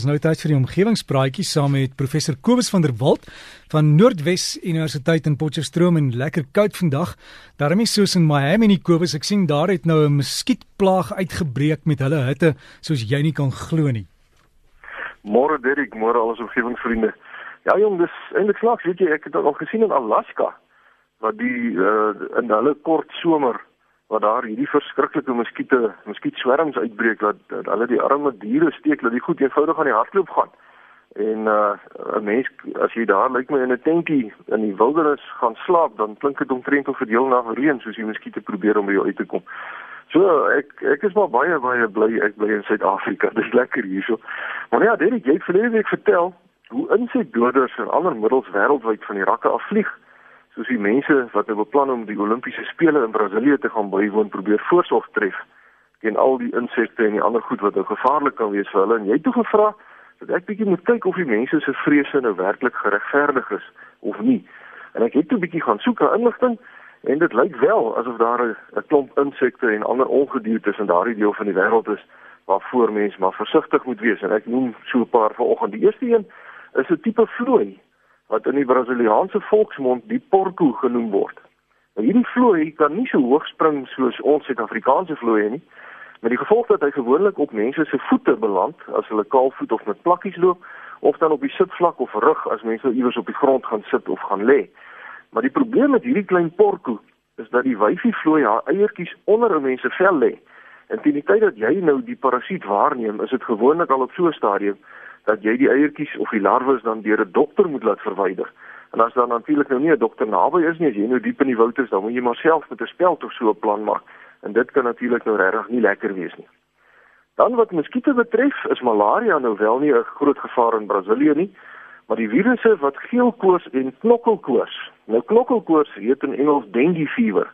Ons nou tyd vir die omgewingspraatjie saam met professor Kobus van der Walt van Noordwes Universiteit in Potchefstroom en lekker koud vandag. Daarom is soos in Miami nie Kobus, ek sien daar het nou 'n muskietplaag uitgebreek met hulle hitte soos jy nie kan glo nie. Môre Derek, môre al ons omgewingsvriende. Ja jong, dis eintlik snaaks, weet jy, ek het al gesien in Alaska wat die uh, in hulle kort somer wat daar hierdie verskriklike muskiete, muskietswerms uitbreek dat, dat hulle die arme diere steek dat die goed eenvoudig aan die hardloop gaan. En uh 'n mens as jy daar lyk my in 'n tentjie in die wildernis gaan slaap, dan klink dit omtrent of verdeel na reën soos die muskiete probeer om by jou uit te kom. So ek ek is maar baie baie bly ek bly in Suid-Afrika. Dis lekker hierso. Maar ja, Derek, jy het verlede week vertel hoe insekdoders en ander middels wêreldwyd van die rakke afvlieg soos die mense wat nou beplan om die Olimpiese spele in Brasilië te gaan bywoon probeer voorsorg tref teen al die insekte en die ander goed wat nou gevaarlik kan wees vir hulle. En jy het toe gevra dat ek bietjie moet kyk of die mense se vrese nou werklik geregverdig is of nie. En ek het toe bietjie gaan soek na inligting en dit lyk wel asof daar 'n klomp insekte en ander ongedierte in daardie deel van die wêreld is waarvoor mense maar versigtig moet wees. En ek noem so 'n paar vanoggend. Die eerste een is 'n tipe vlooi wat in die Brasiliaanse volksmond die porco genoem word. Nou hierdie vlooi kan nie so hoog spring soos ons Suid-Afrikaanse vloeie nie, met die gevolg dat hy gewoonlik op mense se voete beland as hulle kaalvoet of met plakkies loop of dan op die sitvlak of rug as mense iewers op die grond gaan sit of gaan lê. Maar die probleem met hierdie klein porco is dat die wyfie vlooi haar eiertjies onder 'n mens se vel lê. En teen die tyd dat jy nou die parasiet waarneem, is dit gewoonlik al op so 'n stadium dat jy die eiertjies of die larwes dan deur 'n dokter moet laat verwyder. En as dan natuurlik nou nie 'n dokter naby is nie, as jy nou diep in die woud is, dan moet jy maar self met 'n speld of so 'n plan maak. En dit kan natuurlik nou regtig nie lekker wees nie. Dan wat muskiete betref, is malaria nou wel nie 'n groot gevaar in Brasilië nie, maar die virusse wat geelkoors en knokkelkoors. Nou knokkelkoors heet in Engels dengue fever.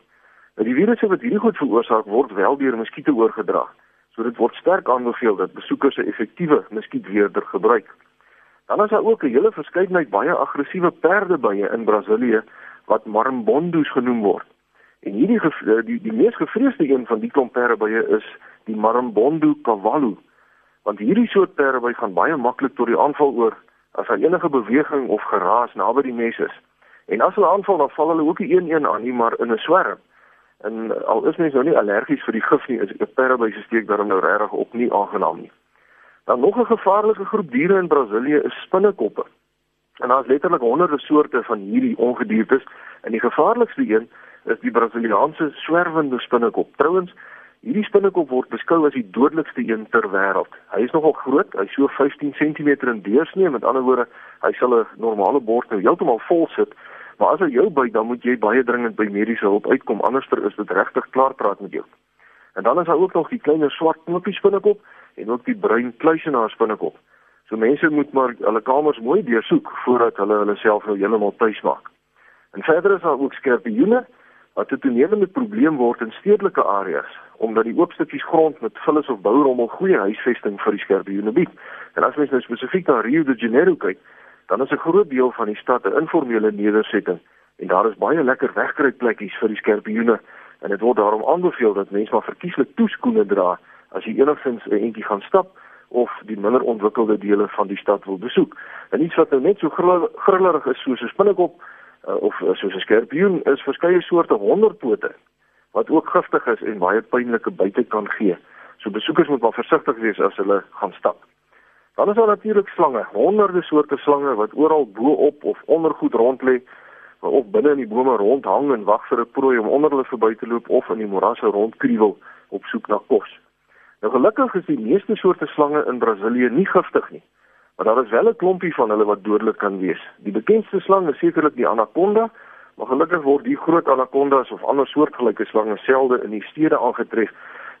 Nou die virusse wat hierdie goed veroorsaak word wel deur muskiete oorgedra. So dit word sterk aanbeveel dat besoekers 'n effektiewe muskietweerder gebruik. Dan is daar ook 'n hele verskeidenheid baie aggressiewe perdebye in Brasilië wat marimbondos genoem word. En hierdie eh, die die mees gevreesde een van die klomp perdebye is die marimbondo cavallo. Want hierdie soort perdeby gaan baie maklik tot die aanval oor as daar enige beweging of geraas naby die mes is. En as hulle aanval, dan val hulle ook nie een-een aan nie, maar in 'n swerm. En al is mens nou nie allergies vir die gif nie, is 'n parabyse steek daarom nou regtig op nie aangenaam nie. Dan nog 'n gevaarlike groep diere in Brasilië is spinnekoppe. En daar is letterlik honderde soorte van hierdie ongediertes en die gevaarlikste een is die Brasiliaanse swerwende spinnekop. Trouwens, hierdie spinnekop word beskou as die dodelikste een ter wêreld. Hy is nogal groot, hy so 15 cm in deursnee, met ander woorde, hy sal 'n normale bord nou heeltemal vol sit Maar as jy jou byt, dan moet jy baie dringend by mediese hulp uitkom, anderster is dit regtig klaar praat met jou. En dan is daar ook nog die kleiner swart knoppies binnekop en ook die bruin kluisenaar binnekop. So mense moet maar hulle kamers mooi deursoek voordat hulle hulle self nou heeltemal tuis maak. En verder is daar ook skorpioene wat 'n toenemende probleem word in stedelike areas omdat die oop stukkies grond met vullis of bourommel goeie huisvesting vir die skorpioene bied. En as mens nou spesifiek na Rio de Janeiro kyk, dan is 'n groot deel van die stad 'n informele nedersetting en daar is baie lekker wegkruipplekkies vir die skorpioene en dit word daarom aanbeveel dat mense maar verkieslik toeskoene dra as jy enigstens 'n entjie gaan stap of die minder ontwikkelde dele van die stad wil besoek. En iets wat nou net so grillerig is soos 'n spinnekop uh, of uh, soos 'n skorpioen is verskeie soorte honderpote wat ook giftig is en baie pynlike byte kan gee. So besoekers moet maar versigtig wees as hulle gaan stap. Dan is daar natuurlik slange, honderde soorte slange wat oral bo-op of onder goed rond lê of binne in die bome rondhang en wag vir 'n prooi om onder hulle verby te loop of in die morasse rondkruiwel op soek na kos. Nou gelukkig is die meeste soorte slange in Brasilië nie giftig nie, maar daar is wel 'n klompie van hulle wat dodelik kan wees. Die bekendste slang is sekerlik die anaconda, maar gelukkig word die groot anacondas of ander soortgelyke slange selde in die stede aangetref.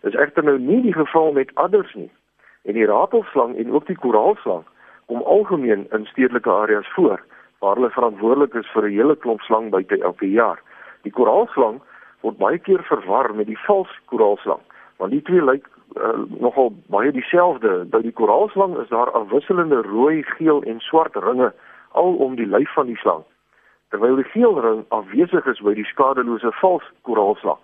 Dit is egter nou nie die geval met adders nie. En die ratelslang en ook die koraalslang kom algemeen in stedelike areas voor waar hulle verantwoordelik is vir 'n hele klomp slangbyte elke jaar. Die koraalslang word baie keer verwar met die vals koraalslang, want die twee lyk uh, nogal baie dieselfde. By die koraalslang is daar afwisselende rooi, geel en swart ringe al om die lyf van die slang, terwyl die geel ring afwesig is by die skadelose vals koraalslang.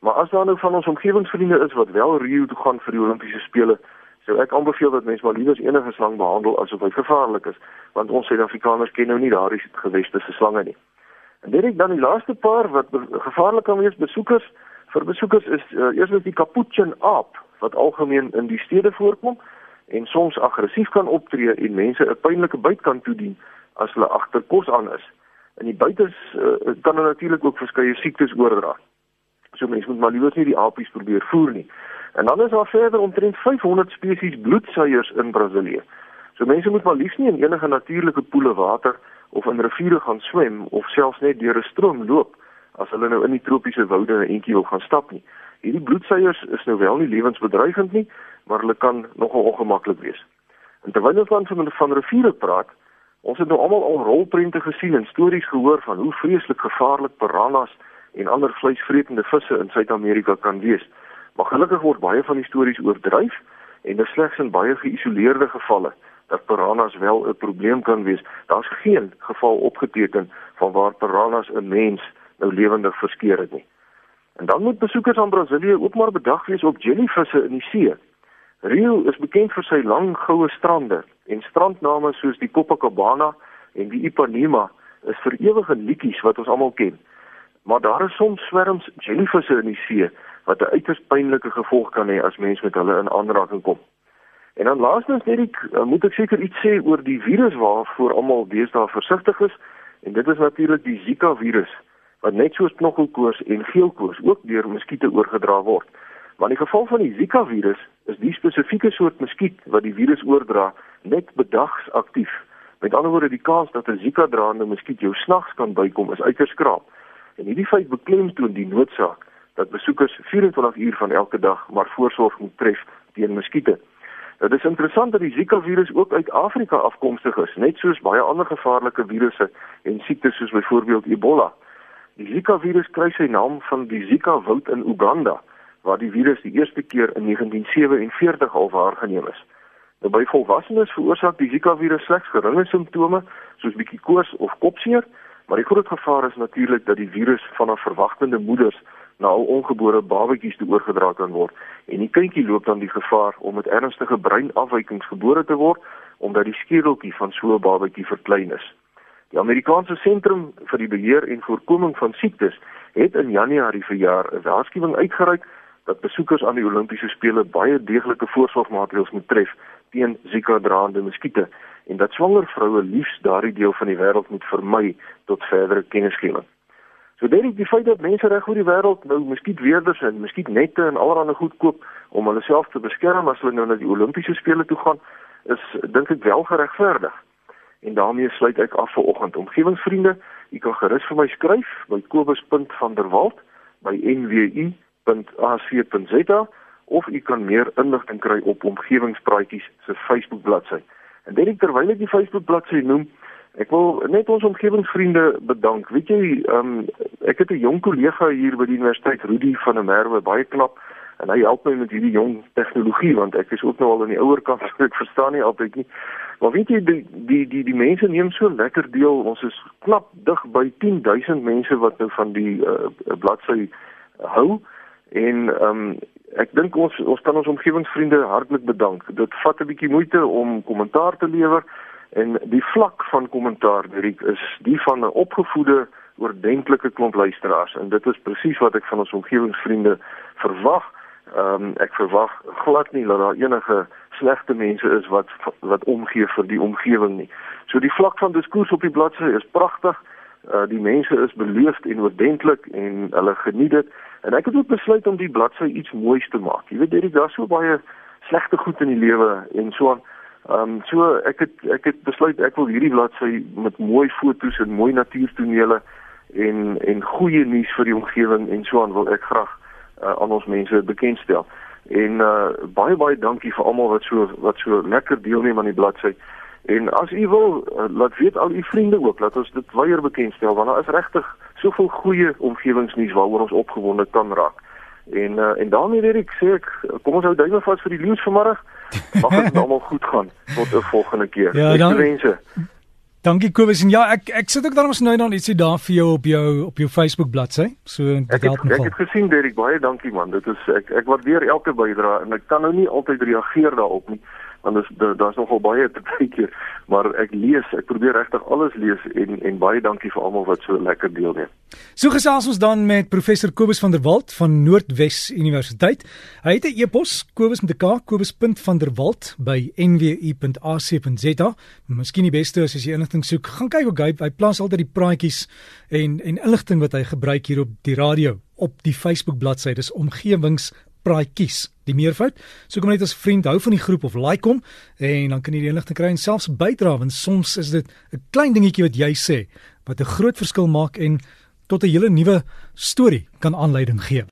Maar as daar nou van ons omgewingsvriende is wat wel Rio toe gaan vir die Olimpiese spele, So ek aanbeveel dat mense maar liewer enige slang behandel asof hy gevaarlik is, want ons Suid-Afrikaners ken nou nie daardie geweste se slange nie. En dit is dan die laaste paar wat gevaarlik kan wees besoekers. Vir besoekers is uh, eers net die capuchin aap wat algemeen in die stede voorkom en soms aggressief kan optree en mense 'n pynlike byt kan toedien as hulle agter kos aan is. In die buites uh, kan hulle natuurlik ook verskeie siektes oordra. So mense moet maar liewer nie die apies probeer voer nie. En dan is daar verder omtrent 500 spesies bloedsuiers in Brasilië. So mense moet maar liefs nie in enige natuurlike poele water of in riviere gaan swem of selfs net deur 'n stroom loop as hulle nou in die tropiese woude 'n entjie wil gaan stap nie. Hierdie bloedsuiers is nou wel nie lewensbedreigend nie, maar hulle kan nogal ongemaklik wees. En terwyl ons dan van van riviere praat, ons het nou almal al rolprente gesien en stories gehoor van hoe vreeslik gevaarlik piranhas en ander vleisvretende visse in Suid-Amerika kan wees. Maar gelukkig word baie van die stories oordryf en dit slegs in baie geïsoleerde gevalle dat piranhas wel 'n probleem kan wees. Daar's geen geval opgeteken van waar piranhas 'n mens nou lewendig verskeer het nie. En dan moet besoekers aan Brasilië ook maar bedag wees op jellyvisse in die see. Rio is bekend vir sy lang goue strande en strandname soos die Copacabana en die Ipanema is vir ewige liedjies wat ons almal ken. Maar daar is soms swerms jellyvisse in die see wat 'n uiters pynlike gevolg kan hê as mens met hulle in aanraking kom. En dan laastens net ek uh, moet ek seker iets sê oor die virus waarvoor almal deesdae versigtig is en dit is natuurlik die Zika virus wat net soos knokkelkoors en geelkoors ook deur muskiete oorgedra word. Maar in die geval van die Zika virus is die spesifieke soort muskiet wat die virus oordra net bedags aktief. Met ander woorde die kans dat 'n Zika draande muskiet jou snags kan bykom is uiters skraap. En hierdie feit beklemtoon die noodsaak dat besoekers 24 uur van elke dag maar voorsorg moet tref teen muskiete. Dit is interessant dat die Zika virus ook uit Afrika afkomstig is, net soos baie ander gevaarlike virusse en siektes soos byvoorbeeld Ebola. Die Zika virus kry sy naam van die Zika woud in Uganda waar die virus die eerste keer in 1947 al waargeneem is. Nou by volwassenes veroorsaak die Zika virus slegs geringe simptome soos bietjie koors of kopseer, maar die groot gevaar is natuurlik dat die virus van 'n verwagtende moeders na al ongebore babatjies te oorgedra kan word en die kindjie loop dan die gevaar om met ernstige breinafwykings gebore te word omdat die skedeltjie van so 'n babatjie verklein is. Die Amerikaanse Sentrum vir die Beheer en Voorkoming van Siektes het in Januarie verjaar 'n waarskuwing uitgereik dat besoekers aan die Olimpiese spele baie deeglike voorsorgmaatreëls moet tref teen Zika-draande muskiete en dat swanger vroue liefs daardie deel van die wêreld moet vermy tot verdere kennisgewing. So dit is die feit dat mense reg oor die wêreld nou muskietweerders en muskietnette en allerlei goed koop om hulle self te beskerm as hulle nou na die Olimpiese spele toe gaan, is dink ek wel geregverdig. En daarmee sluit ek af vir oggend. Omgewingsvriende, u kan gerus vir my skryf by kobus.vanderwalt by nwu www.ac.za of u kan meer inligting kry op omgewingspraatjies se Facebook bladsy. En dit terwyl ek die Facebook bladsy noem, ek wil net ons omgewingsvriende bedank. Weet jy, um, ek het 'n jong kollega hier by die universiteit, Rudy van der Merwe, baie knap en hy help my met hierdie jong tegnologie want ek is ook nou al aan die ouer kant, so ek verstaan nie altyd nie. Maar weet jy die die die die mense neem so lekker deel. Ons is knap dig by 10000 mense wat nou van die uh, bladsy hou. En ehm um, ek dink ons ons kan ons omgewingsvriende hartlik bedank. Dit vat 'n bietjie moeite om kommentaar te lewer en die vlak van kommentaar Dirk is die van 'n opgevoede oordentlike klomp luisteraars en dit is presies wat ek van ons omgewingsvriende verwag. Ehm um, ek verwag glad nie dat daar enige slegte mense is wat wat omgee vir die omgewing nie. So die vlak van diskurs op die bladsy is pragtig. Uh, die mense is beleefd en oordentlik en hulle geniet dit. En ek het ook besluit om die bladsy iets moois te maak. Jy weet daar so baie slegte goed in die lewe en so aan. Ehm um, so ek het ek het besluit ek wil hierdie bladsy met mooi foto's en mooi natuurtonele en en goeie nuus vir die omgewing en so aan wil ek graag uh, aan ons mense bekendstel. En uh, baie baie dankie vir almal wat so wat so lekker deelneem aan die bladsy. En as u wil uh, laat weet al u vriende ook dat ons dit weier bekendstel want daar is regtig soveel goeie omgewingsnuus waaroor ons opgewonde kan raak. En uh, en daarmee weer ek sê ek kom ons hou duime vas vir die leeu's vanmiddag. Mag dit almal goed gaan tot 'n volgende keer. Ja, dan, wense. Dankie Kobus en ja, ek ek sit ook daar ons nou dan ietsie daar vir jou op jou op jou Facebook bladsy. So dit help nogal. Ek het gesien Derek, baie dankie man. Dit is ek ek waardeer elke bydrae en ek kan nou nie altyd reageer daarop nie want daar's daar's nogal baie te kyk maar ek lees ek probeer regtig alles lees en en baie dankie vir almal wat so lekker deelneem. So gesels ons dan met professor Kobus van der Walt van Noordwes Universiteit. Hy het 'n e-pos Kobus met 'n K Kobus.vanderwalt by nwu.ac.za. Miskien die beste is as jy inligting soek, gaan kyk op hy, hy plaas altyd die praatjies en en inligting wat hy gebruik hier op die radio op die Facebook bladsy. Dis omgewings praatjies die meervoud. So kom net as vriend hou van die groep of like hom en dan kan jy die inligting kry en selfs bydra want soms is dit 'n klein dingetjie wat jy sê wat 'n groot verskil maak en tot 'n hele nuwe storie kan aanleiding gee.